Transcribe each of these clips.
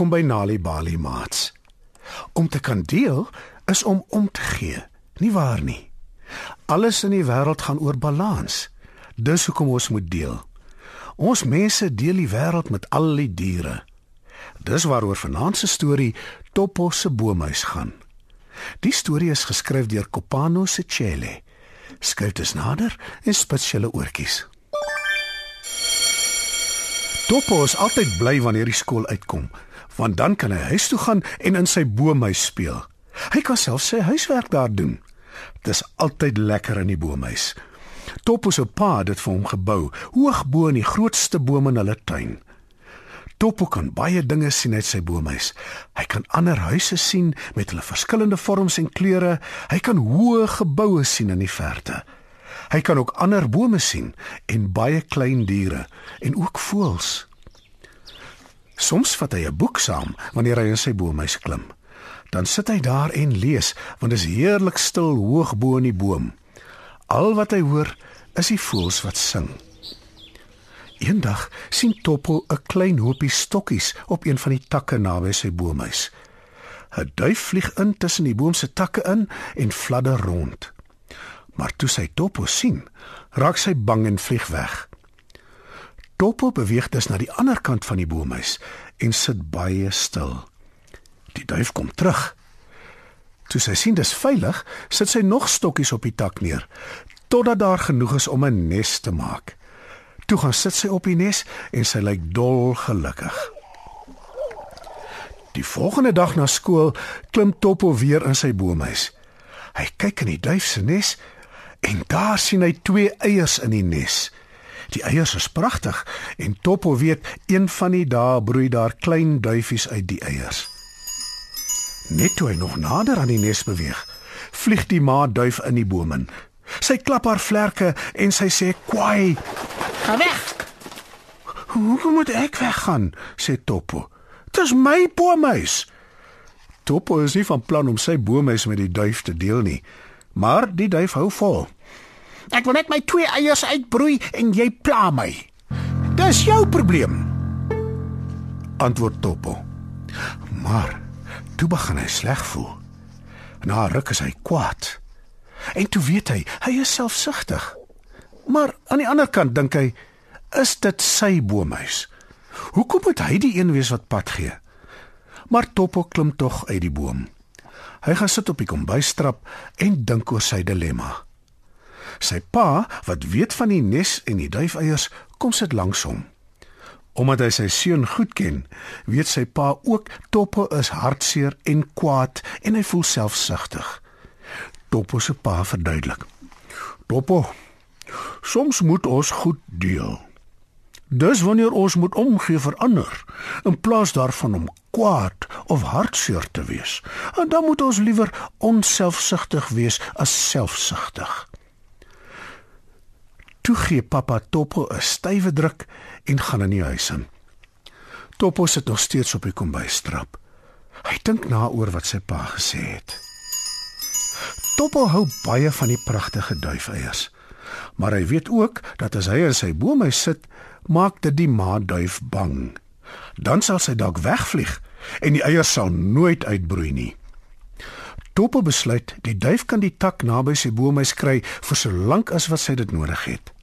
Welkom by Nali Bali Mats. Om te kan deel is om om te gee, nie waar nie? Alles in die wêreld gaan oor balans. Dis hoekom ons moet deel. Ons mense deel die wêreld met al die diere. Dis waaroor vanaand se storie Topo se boomhuis gaan. Die storie is geskryf deur Kopano Sechele. Skryf dit nader en spits julle oortjies. Topo is altyd bly wanneer die skool uitkom, want dan kan hy huis toe gaan en in sy boomhuis speel. Hy kan self sy huiswerk daar doen. Dis altyd lekker in die boomhuis. Topo se pa het dit vir hom gebou, hoog bo in die grootste boom in hulle tuin. Topo kan baie dinge sien uit sy boomhuis. Hy kan ander huise sien met hulle verskillende vorms en kleure. Hy kan hoë geboue sien in die verte. Hy kan ook ander bome sien en baie klein diere en ook voëls. Soms vat hy 'n boek saam wanneer hy in sy boomhuis klim. Dan sit hy daar en lees want dit is heerlik stil hoog bo in die boom. Al wat hy hoor is die voëls wat sing. Eendag sien Topo 'n klein hoopie stokkies op een van die takke naby sy boomhuis. 'n Duif vlieg in tussen die boom se takke in en fladder rond. Maar toe sy Topo sien, raak sy bang en vlieg weg. Topo beweeg dus na die ander kant van die boomhuis en sit baie stil. Die duif kom terug. Toe sy sien dis veilig, sit sy nog stokkies op die tak neer totdat daar genoeg is om 'n nes te maak. Toe gaan sit sy op die nes en sy lyk dol gelukkig. Die volgende dag na skool klim Topo weer in sy boomhuis. Hy kyk in die duif se nes en daar sien hy twee eiers in die nes. Die eiers is pragtig en Topo weet een van die dae broei daar klein duifies uit die eiers. Net toe hy nog nader aan die nes beweeg, vlieg die ma duif in die boom in. Sy klap haar vlerke en sy sê: "Kwai, Ga weg. Hoe moet ek weggaan? sê Topo. Dis my boomhuis. Topo is nie van plan om sy boomhuis met die duif te deel nie, maar die duif hou vol. Ek wil net my twee eiers uitbroei en jy pla my. Dis jou probleem. Antwoord Topo. Maar toe begin hy sleg voel. Na 'n ruk is hy kwaad. En toe weet hy, hy is selfsugtig. Maar aan die ander kant dink hy, is dit sy boomhuis? Hoekom moet hy die een wees wat pad gee? Maar Topo klim tog uit die boom. Hy gaan sit op die kombuistrap en dink oor sy dilemma. Sy pa, wat weet van die nes en die duifeiers, kom sit langs hom. Omdat hy sy seun goed ken, weet sy pa ook Topo is hartseer en kwaad en hy voel selfsugtig. Topo se pa verduidelik. Topo, soms moet ons goed deel. Dis wanneer ons moet omgee vir ander in plaas daarvan om kwaad of hartseer te wees. En dan moet ons liewer onselfsugtig wees as selfsugtig. Toe gee pappa Topo 'n stywe druk en gaan in die huis in. Topo sit nog steeds op die kombuistrap. Hy dink na oor wat sy pa gesê het. Topo hou baie van die pragtige duifeiers. Maar hy weet ook dat as hy in sy boomhuis sit, maak dit die maaduif bang. Dan sal sy dalk wegvlieg en die eiers sal nooit uitbroei nie. Topo besluit die duif kan die tak naby sy boomhuis kry vir so lank as wat sy dit nodig het.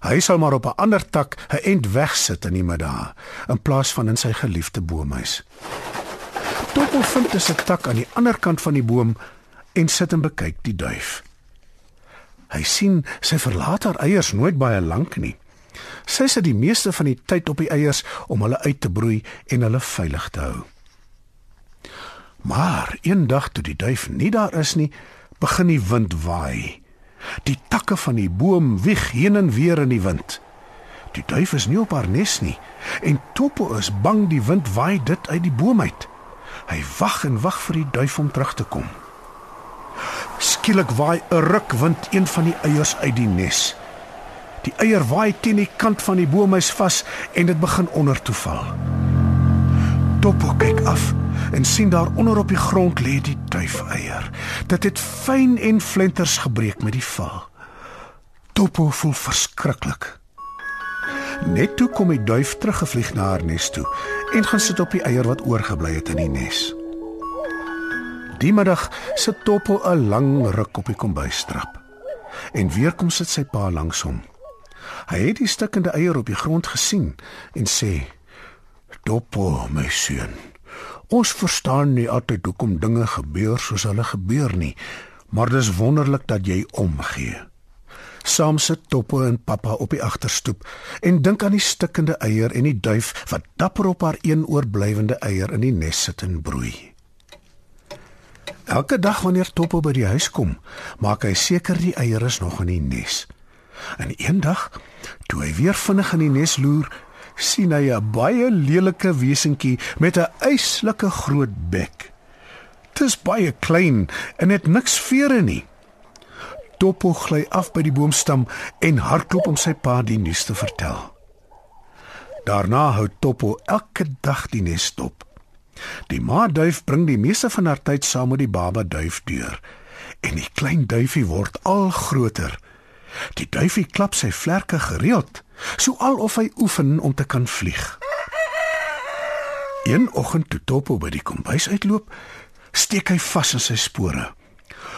Hy sal maar op 'n ander tak 'n end wegsit in die middag in plaas van in sy geliefde boomhuis. Topo vind 'n tak aan die ander kant van die boom en sit en bekyk die duif. Hy sien sy verlaat haar eiers nooit baie lank nie. Sy sit die meeste van die tyd op die eiers om hulle uit te broei en hulle veilig te hou. Maar eendag toe die duif nie daar is nie, begin die wind waai. Die takke van die boom wieg heen en weer in die wind. Die duif is nie op haar nes nie en Topo is bang die wind waai dit uit die boom uit. Hy wag en wag vir die duif om terug te kom. Skielik waai 'n rukwind een van die eiers uit die nes. Die eier waai teen die kant van die boomhuis vas en dit begin onder toe val. Topo kyk af en sien daar onder op die grond lê die duifeier. Dit het fyn en flenters gebreek met die val. Topo voel verskriklik. Net toe kom die duif teruggevlieg na haar nes toe en gaan sit op die eier wat oorgebly het in die nes. Die middag sit Toppel 'n lang ruk op die kombuistrap. En weer kom sit sy pa langs hom. Hy het die stikkende eier op die grond gesien en sê: "Toppel, my seun, ons verstaan nie altyd hoekom dinge gebeur soos hulle gebeur nie, maar dis wonderlik dat jy omgee." Saam sit Toppel en pappa op die agterstoep en dink aan die stikkende eier en die duif wat dapper op haar een oorblywende eier in die nes sit en broei. Elke dag wanneer Toppo by die huis kom, maak hy seker die eiers is nog in die nes. En eendag, toe hy weer vinnig in die nes loer, sien hy 'n baie lelike wesentjie met 'n eislike groot bek. Dit is baie klein en het niks vere nie. Toppo gly af by die boomstam en hardloop om sy pa die nuus te vertel. Daarna hou Toppo elke dag die nes dop. Die ma duif bring die meeste van haar tyd saam met die baba duif deur en die klein duifie word al groter. Die duifie klap sy vlerke gereeld, so alof hy oefen om te kan vlieg. Een oggend toe Topo by die kombuis uitloop, steek hy vas in sy spore.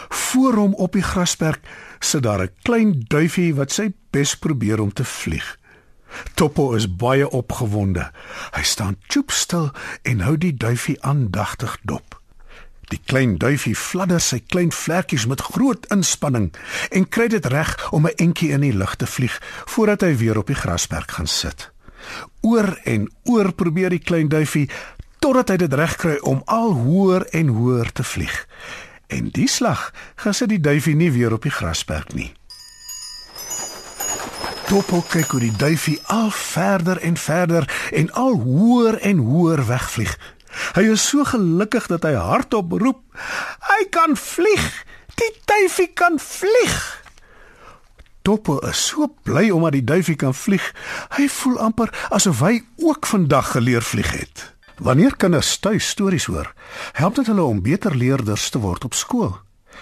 Voor hom op die grasperk sit daar 'n klein duifie wat sy bes probeer om te vlieg. Topo is baie opgewonde. Hy staan choopstil en hou die duifie aandagtig dop. Die klein duifie fladder sy klein vlekkies met groot inspanning en kry dit reg om 'n entjie in die lug te vlieg voordat hy weer op die grasperk gaan sit. Oor en oor probeer die klein duifie totdat hy dit reg kry om al hoër en hoër te vlieg. En die slag gaan sit die duifie nie weer op die grasperk nie. Toppel kyk hoe die duifie al verder en verder en al hoër en hoër wegvlieg. Hy is so gelukkig dat hy hardop roep: "Hy kan vlieg! Die duifie kan vlieg!" Toppel is so bly omdat die duifie kan vlieg. Hy voel amper asof hy ook vandag geleer vlieg het. Wanneer kinders tuis stories hoor, help dit hulle om beter leerders te word op skool.